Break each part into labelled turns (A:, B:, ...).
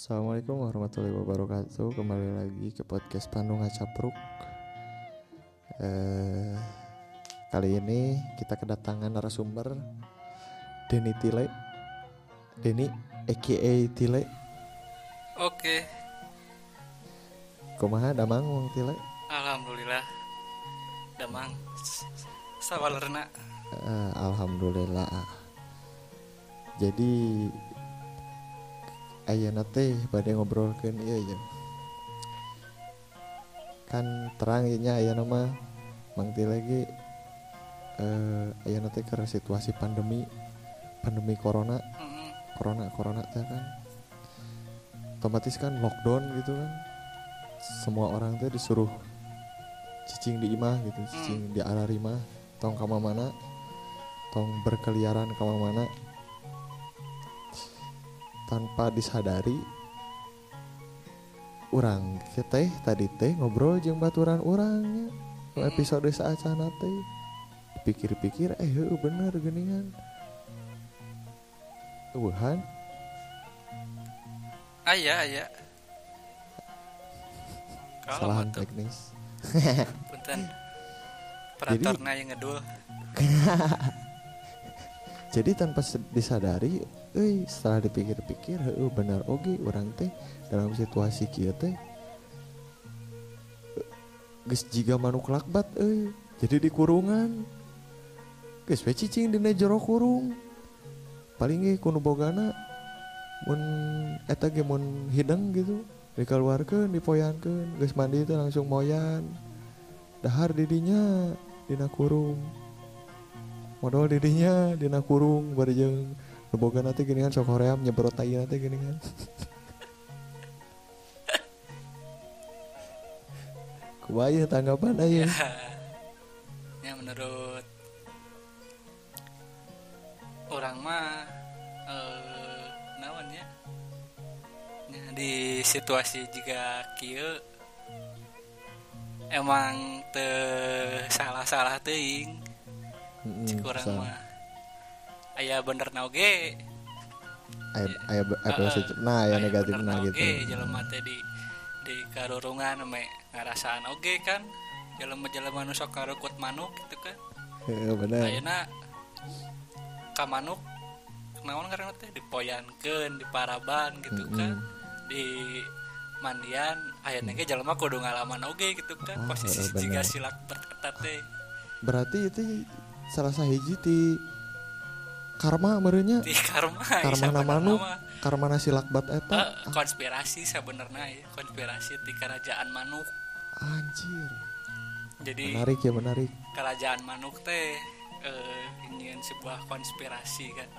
A: Assalamualaikum warahmatullahi wabarakatuh. Kembali lagi ke podcast Pandu Ngacapruk. Eh, Kali ini kita kedatangan narasumber Denny Tile Denny aka Tile
B: Oke,
A: Kumaha? Damang Wong Tile
B: alhamdulillah. Damang. Sawalerna.
A: Eh, Alhamdulillah. Jadi Teh pada ngobrolkeun ieu ya Kan terang ieu nya ayeuna mah. Mang Tile ge eh ayeuna teh karena situasi pandemi pandemi corona.
B: Mm,
A: corona corona teh kan. Otomatis kan lockdown gitu kan. Semua orang teh disuruh cicing di imah gitu cicing di arah imah tong kama mana tong berkeliaran kama mana tanpa disadari orang teh tadi teh ngobrol jeung baturan orangnya episode saacana teh pikir-pikir eh bener geuningan Wuhan
B: Aya aya. Kalau
A: kesalahan teknis
B: punten. Operatorna yang ngedul.
A: jadi tanpa disadari euy setelah dipikir-pikir heuh benar oge orang teh dalam situasi kieu teh. Eh, geus jiga manuk lakbat euy jadi di kurungan geus we cicing dina jero kurung. Paling ge kuno bogana mun eta ge mun hidang gitu dikeluarkeun dipoyankeun geus mandi teh langsung moyan. Dahar didinya dina kurung modal didinya dina kurung bareng boga nanti gini kan sok hoream nyebrot tai nanti gini kan. Kubaya tanggapan aja
B: Ya. Menurut orang mah eh ya? Ya, di situasi jika kieu emang te salah-salah teuing.
A: Mm-mm,
B: cik urang
A: sa-
B: mah. Aya bener na oge.
A: Aya aya aya positif nah ya
B: aya
A: negatif nah
B: na
A: gitu.
B: jelema teh di di karurungan me ngarasaan oge kan. Jelema-jelema nu sok ngarukut manuk gitu kan.
A: Heeh, bener.
B: Ayeuna ka manuk naon ngaranna teh? Dipoyankeun diparaban gitu kan. Di mandian ayeuna ge jelema kudu ngalaman oge gitu kan.
A: Oh,
B: posisi jiga silak berketat teh.
A: Berarti itu salah sahiji ti karma merenya
B: di karma
A: karma
B: sabenerna
A: nama nu karma nasi lakbat eta.
B: Eh, konspirasi sebenarnya ya konspirasi di kerajaan manuk.
A: Anjir.
B: Jadi
A: menarik ya menarik.
B: kerajaan manuk teh eh, ingin sebuah konspirasi kan.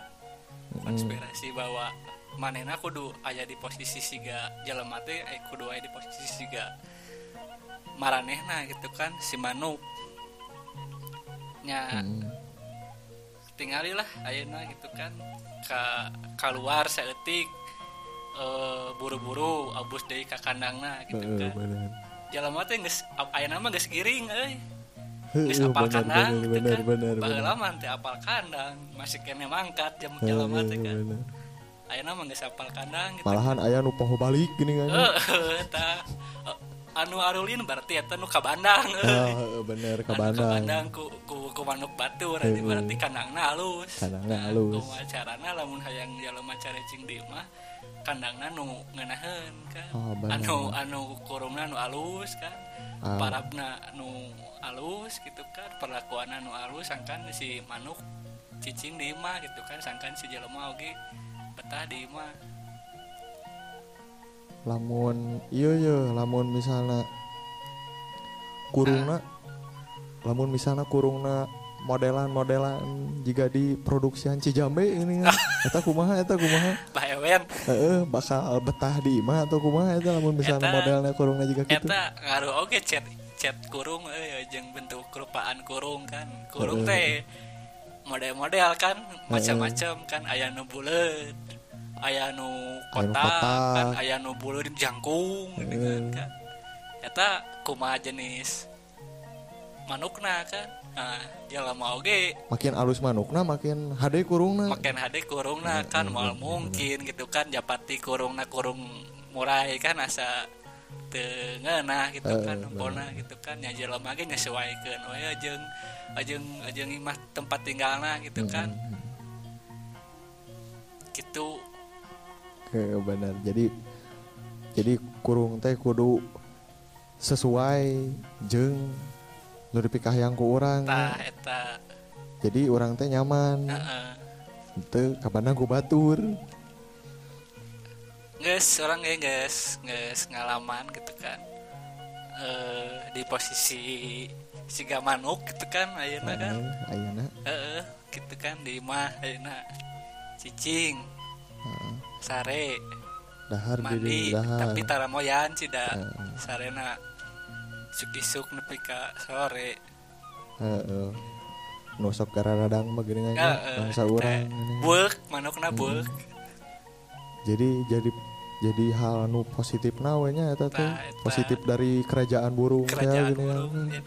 B: Konspirasi bahwa manena kudu aya di posisi siga jelema teh eh, kudu aya di posisi siga maranehna gitu kan si manuk nya
A: mm,
B: tingalilah ayeuna gitu kan. Ka keluar saeutik eh, buru-buru abus deui ka kandangna gitu
A: heeh,
B: kan.
A: bener
B: jelema teh geus ayeuna mah geus giring euy.
A: Heeh,
B: geus apal
A: bener
B: kandang
A: bener
B: gitu
A: bener
B: kan.
A: bener
B: mah teh apal kandang masih kene mangkat jam jelema teh kan.
A: bener.
B: ayeuna mah geus apal kandang gitu
A: malahan aya nu poho balik gini kan.
B: Eh, anu arulin berarti eta nu ka Bandang.
A: Ah, heeh, bener ke
B: Anu ka Bandang ku ku, ku manuk batur
A: Heeh.
B: berarti kandangna halus
A: Kandangna
B: Nah,
A: halus.
B: kumaha carana lamun hayang jalema carecing di mah kandangna nu ngeunaheun kan
A: Oh, bener.
B: anu anu kurungna nu alus kan
A: Ah.
B: parabna nu alus gitu kan perlakuanna nu alus sangkan si manuk cicing di imah gitu kan sangkan si jelema oge betah di imah
A: lamun iya iya lamun misalnya kurungna lamun misalnya kurungna modelan-modelan jika di produksian Cijambe ini kan eta kumaha eta kumaha?
B: Bahewen
A: heeh bakal betah di imah atau kumaha eta lamun misalnya
B: Eta-
A: modelnya kurungna juga gitu
B: eta ngaruh oge cet cet kurung euy jeung bentuk kerupaan kurung kan. Kurung teh model-model kan macam-macam kan aya nu buleut aya nu
A: Aya nu
B: kotak
A: kotak.
B: kan aya nu buleut jangkung gitu kan,
A: Heeh.
B: kan. Eta kumaha jenis manukna kan? Nah jalema oge
A: makin alus manukna makin hade kurungna.
B: Makin hade kurungna kan mal mungkin gitu kan. Japati kurungna kurung murai kan asa tengena gitu
A: Eh,
B: kan empona gitu kan. Ya jelema ge nyesuaikeun we jeung ajeng ajeng imah tempat tinggalna gitu kan. gitu
A: benar. Jadi jadi kurung teh kudu sesuai jeng nu dipikahayang ku urang.
B: Tah eta.
A: Jadi orang teh nyaman.
B: Heeh.
A: Teu kabana ku batur?
B: Guys, orang ya guys, guys ngalaman gitu kan. Eh di posisi siga manuk gitu kan, ayeuna kan.
A: Ayeuna.
B: Heeh, gitu kan di imah ayeuna cicing, sare,
A: dahar di
B: mandi,
A: dahar
B: tapi tara moyan sih da.
A: Heeh.
B: Sarena isuk-isuk nepi ka sore.
A: heeh nusok kararadang begini aja
B: Heeh,
A: bangsa urang ini.
B: Beuk, manukna beuk.
A: jadi jadi jadi hal nu positif nawenya eta teh
B: eta.
A: positif dari kerajaan burung
B: Kerajaan
A: gini
B: burung jadi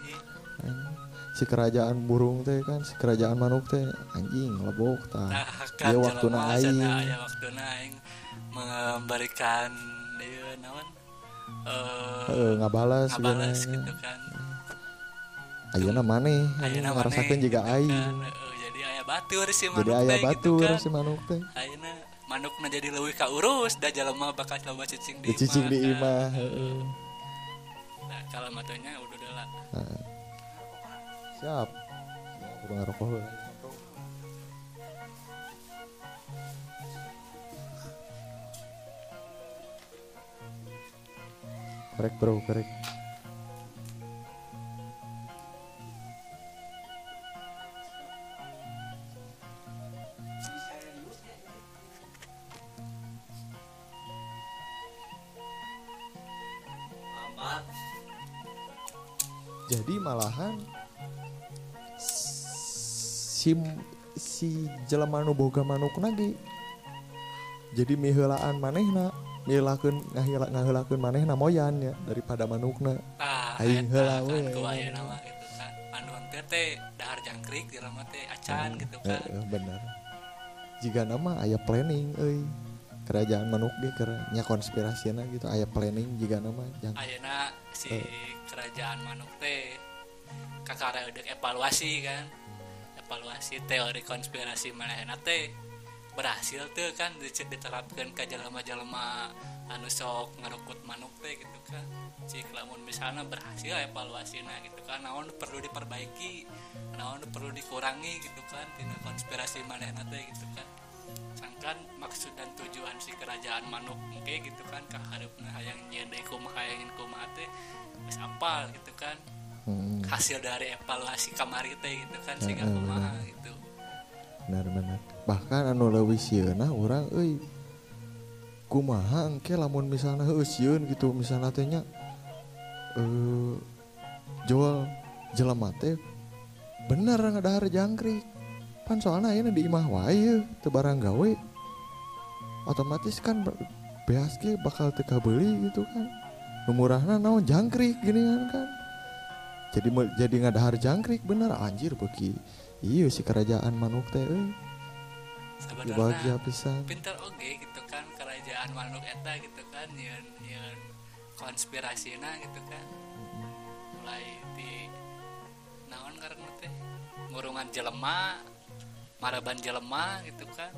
A: si kerajaan burung teh kan si kerajaan manuk teh anjing lebok tah
B: Nah, kan jelema
A: aing.
B: cenah aya waktuna aing memberikan ieu naon eh
A: heeh ngabalas
B: gitu kan.
A: ayeuna maneh
B: Ayeuna
A: ngarasakeun jiga aing
B: jadi aya batur si manuk
A: jadi aya
B: gitu
A: batur
B: kan.
A: si manuk teh
B: Ayeuna manukna jadi leuwih ka urus da jelema bakal coba cicing di
A: dicicing di
B: kan.
A: imah heeh
B: Nah, kalau matunya udah udah lah.
A: Siap kudu ngarokok heula. Korek bro, korek. Jadi malahan si si jelema nu boga manukna ge jadi miheulaan manehna miheulakeun ngahila ngaheulakeun manehna moyan ya daripada manukna
B: Tah,
A: Aing heula
B: kan
A: we.
B: ku ayeuna mah gitu kan. Panduan teh dahar jangkrik jelema teh acan gitu kan.
A: Heeh, bener jika nama aya planning euy kerajaan manuk ge keur nya konspirasina gitu aya planning jika nama jang
B: Ayeuna si kerajaan manuk teh kakara evaluasi kan evaluasi teori konspirasi manehna teh berhasil tuh kan dice- diterapkan ke jelema-jelema anu sok ngerukut manuk teh gitu kan. Cik lamun misalnya berhasil evaluasi nah gitu kan naon perlu diperbaiki naon perlu dikurangi gitu kan tina konspirasi manehna teh gitu kan. Sangkan maksud dan tujuan si kerajaan manuk mungkin gitu kan kaharupna hayang nyeun deui hayangin kumaha teh geus apal gitu kan
A: hmm,
B: hasil dari evaluasi kamari teh gitu kan sehingga
A: Heeh,
B: kumaha gitu.
A: Benar benar. Bahkan anu leuwih sieuna urang euy kumaha engke lamun misalnya sieun gitu misalnya teh nya eh jual jelema teh bener ngadahar jangkrik. Pan soalnya ayeuna di imah wae teu barang gawe. Otomatis kan ge bakal teu kabeli gitu kan. Nu murahna naon jangkrik gini kan jadi jadi ngadahar jangkrik bener anjir beuki iya si kerajaan manuk teh euy
B: sebenarnya
A: bahagia pisan.
B: Pinter oge gitu kan kerajaan manuk eta gitu kan nyeun nyeun konspirasina gitu kan. Mulai di naon karena teh? Ngurungan jelema maraban jelema gitu kan.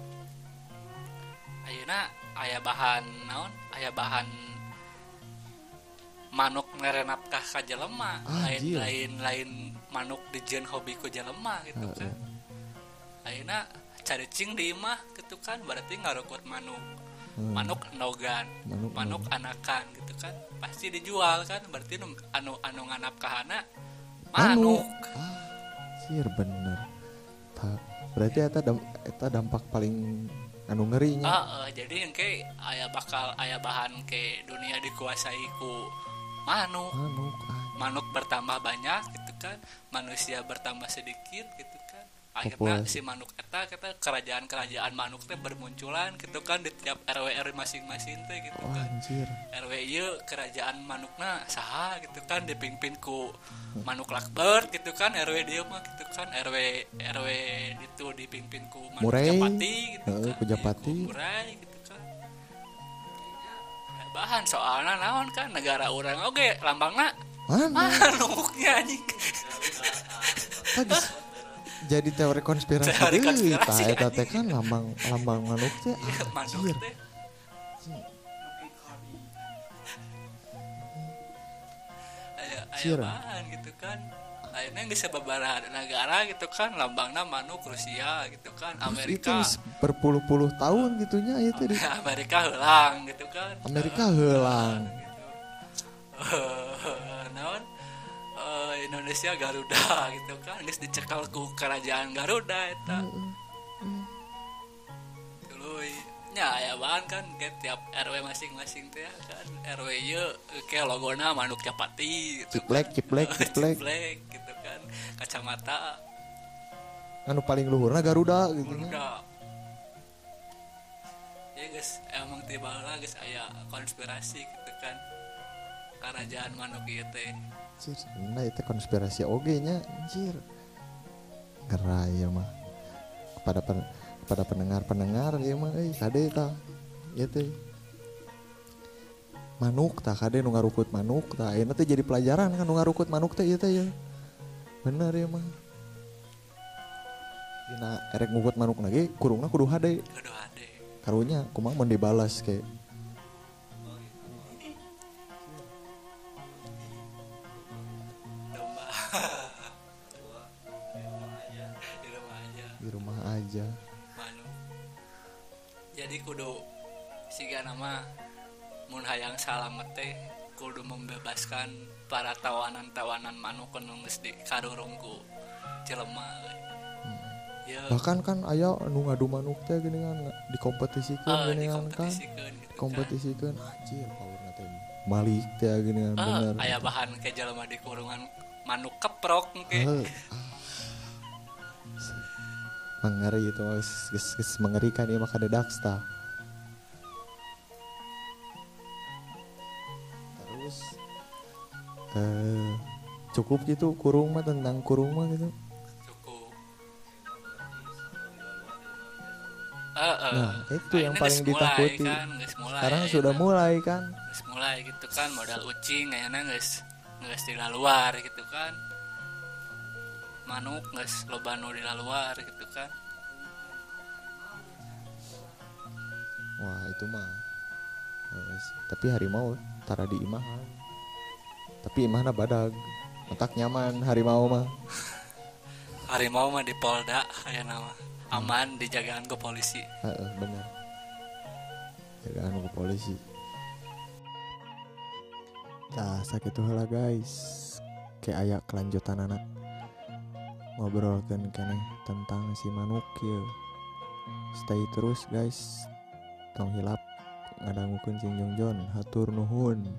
B: Ayeuna aya bahan naon? Aya bahan manuk ngerenapkah ka jelema? Lain
A: Anjir.
B: lain lain manuk dijieun hobi ku jelema gitu kan. ayeuna caricing di imah gitu kan berarti ngarukut manuk.
A: Hmm.
B: manuk nogan
A: Manuk
B: manuk anakan gitu kan. Pasti dijual kan berarti nu- anu anu nganap kahana
A: Manuk.
B: manuk.
A: Anjir bener. Ta- berarti eta dam- eta dampak paling anu ngerinya.
B: Ah eh, jadi yang ke aya bakal aya bahan ke dunia dikuasai ku manuk
A: manuk ah.
B: manuk bertambah banyak gitu kan manusia bertambah sedikit gitu kan akhirnya
A: Populasi.
B: si manuk eta kita kerajaan-kerajaan manuk teh bermunculan gitu kan di tiap RW RW masing-masing teh gitu kan
A: anjir.
B: RW ieu kerajaan manukna saha gitu kan dipimpin ku manuk lakbert gitu kan RW dia mah gitu kan RW RW itu dipimpin ku manuk
A: Murai.
B: japati gitu kan
A: ku Japati.
B: Iya, ku murai gitu bahan soalnya naon kan negara orang oke lambangna
A: Mana?
B: manuknya anjing.
A: Tadi jadi teori konspirasi
B: Teori konspirasi,
A: tah eta teh kan lambang lambang manuk teh
B: manuk
A: anjir.
B: teh. Aya aya
A: Anjir.
B: bahan gitu kan akhirnya nggak sababaraha negara gitu kan lambangna manuk Rusia gitu kan
A: Terus itu
B: Amerika.
A: berpuluh-puluh tahun gitunya itu di
B: Amerika helang gitu kan.
A: Amerika.
B: Eh, naon? Eh, Indonesia Garuda gitu kan geus dicekal ku kerajaan Garuda eta. Tuluy nya aya bahan kan ke tiap RW masing-masing teh kan RW ieu ke logona manuk capati gitu
A: Ciplek, ciplek, ciplek.
B: Ciplek, gitu kan kacamata
A: Anu paling luhurna Garuda gitu. nya.
B: Garuda ya guys emang tiba lah guys aya konspirasi gitu kan kerajaan manuk ieu teh
A: nah itu konspirasi oge nya anjir. Gerai ya mah. Kepada pen- kepada pendengar-pendengar ya mah euy kade tah. Ieu teh. Manuk tah kade nu ngarukut manuk tah. Ayeuna teh jadi pelajaran kan nu ngarukut manuk teh ieu teh ya. Bener ya mah. Dina erek ngukut manuk lagi kurungna kudu hade
B: kudu ade
A: karunya kumaha mun dibalas kayak
B: di rumah aja jadi kudu siga nama mun hayang salamet teh kudu membebaskan para tawanan-tawanan manuk anu geus di karurungku jelema ya.
A: Bahkan kan ayah nu ngadu manuk teh gini kan dikompetisikan
B: eh,
A: gini kan kan?
B: dikompetisikan gitu kan.
A: anjir powerna teh malik teh gini kan
B: Eh,
A: bener.
B: aya bahan ke jelema di kurungan manuk keprok ke
A: ah. mengeri itu geus mengerikan ieu mah kadedak tah terus eh cukup gitu kurung mah tentang kurung mah gitu
B: cukup Eh, eh.
A: Nah, itu yang paling ditakuti.
B: kan, mulai,
A: sekarang
B: ayeuna.
A: sudah mulai kan
B: mulai gitu kan modal ucing kayaknya geus geus di luar gitu kan manuk geus loba nu di luar gitu kan.
A: Wah itu mah Wes, Tapi harimau tara di imahan Tapi imahna badag Otak nyaman harimau mah.
B: Harimau mah di Polda kayak nama. Aman dijagaan ke polisi.
A: Heeh, bener Jagaan ke polisi. Nah sakit lah guys. Kayak ayak kelanjutan anak Ngobrolkan kene tentang si manuk ya Stay terus guys. Tong hilap ngadangukeun Sing Jongjon Hatur nuhun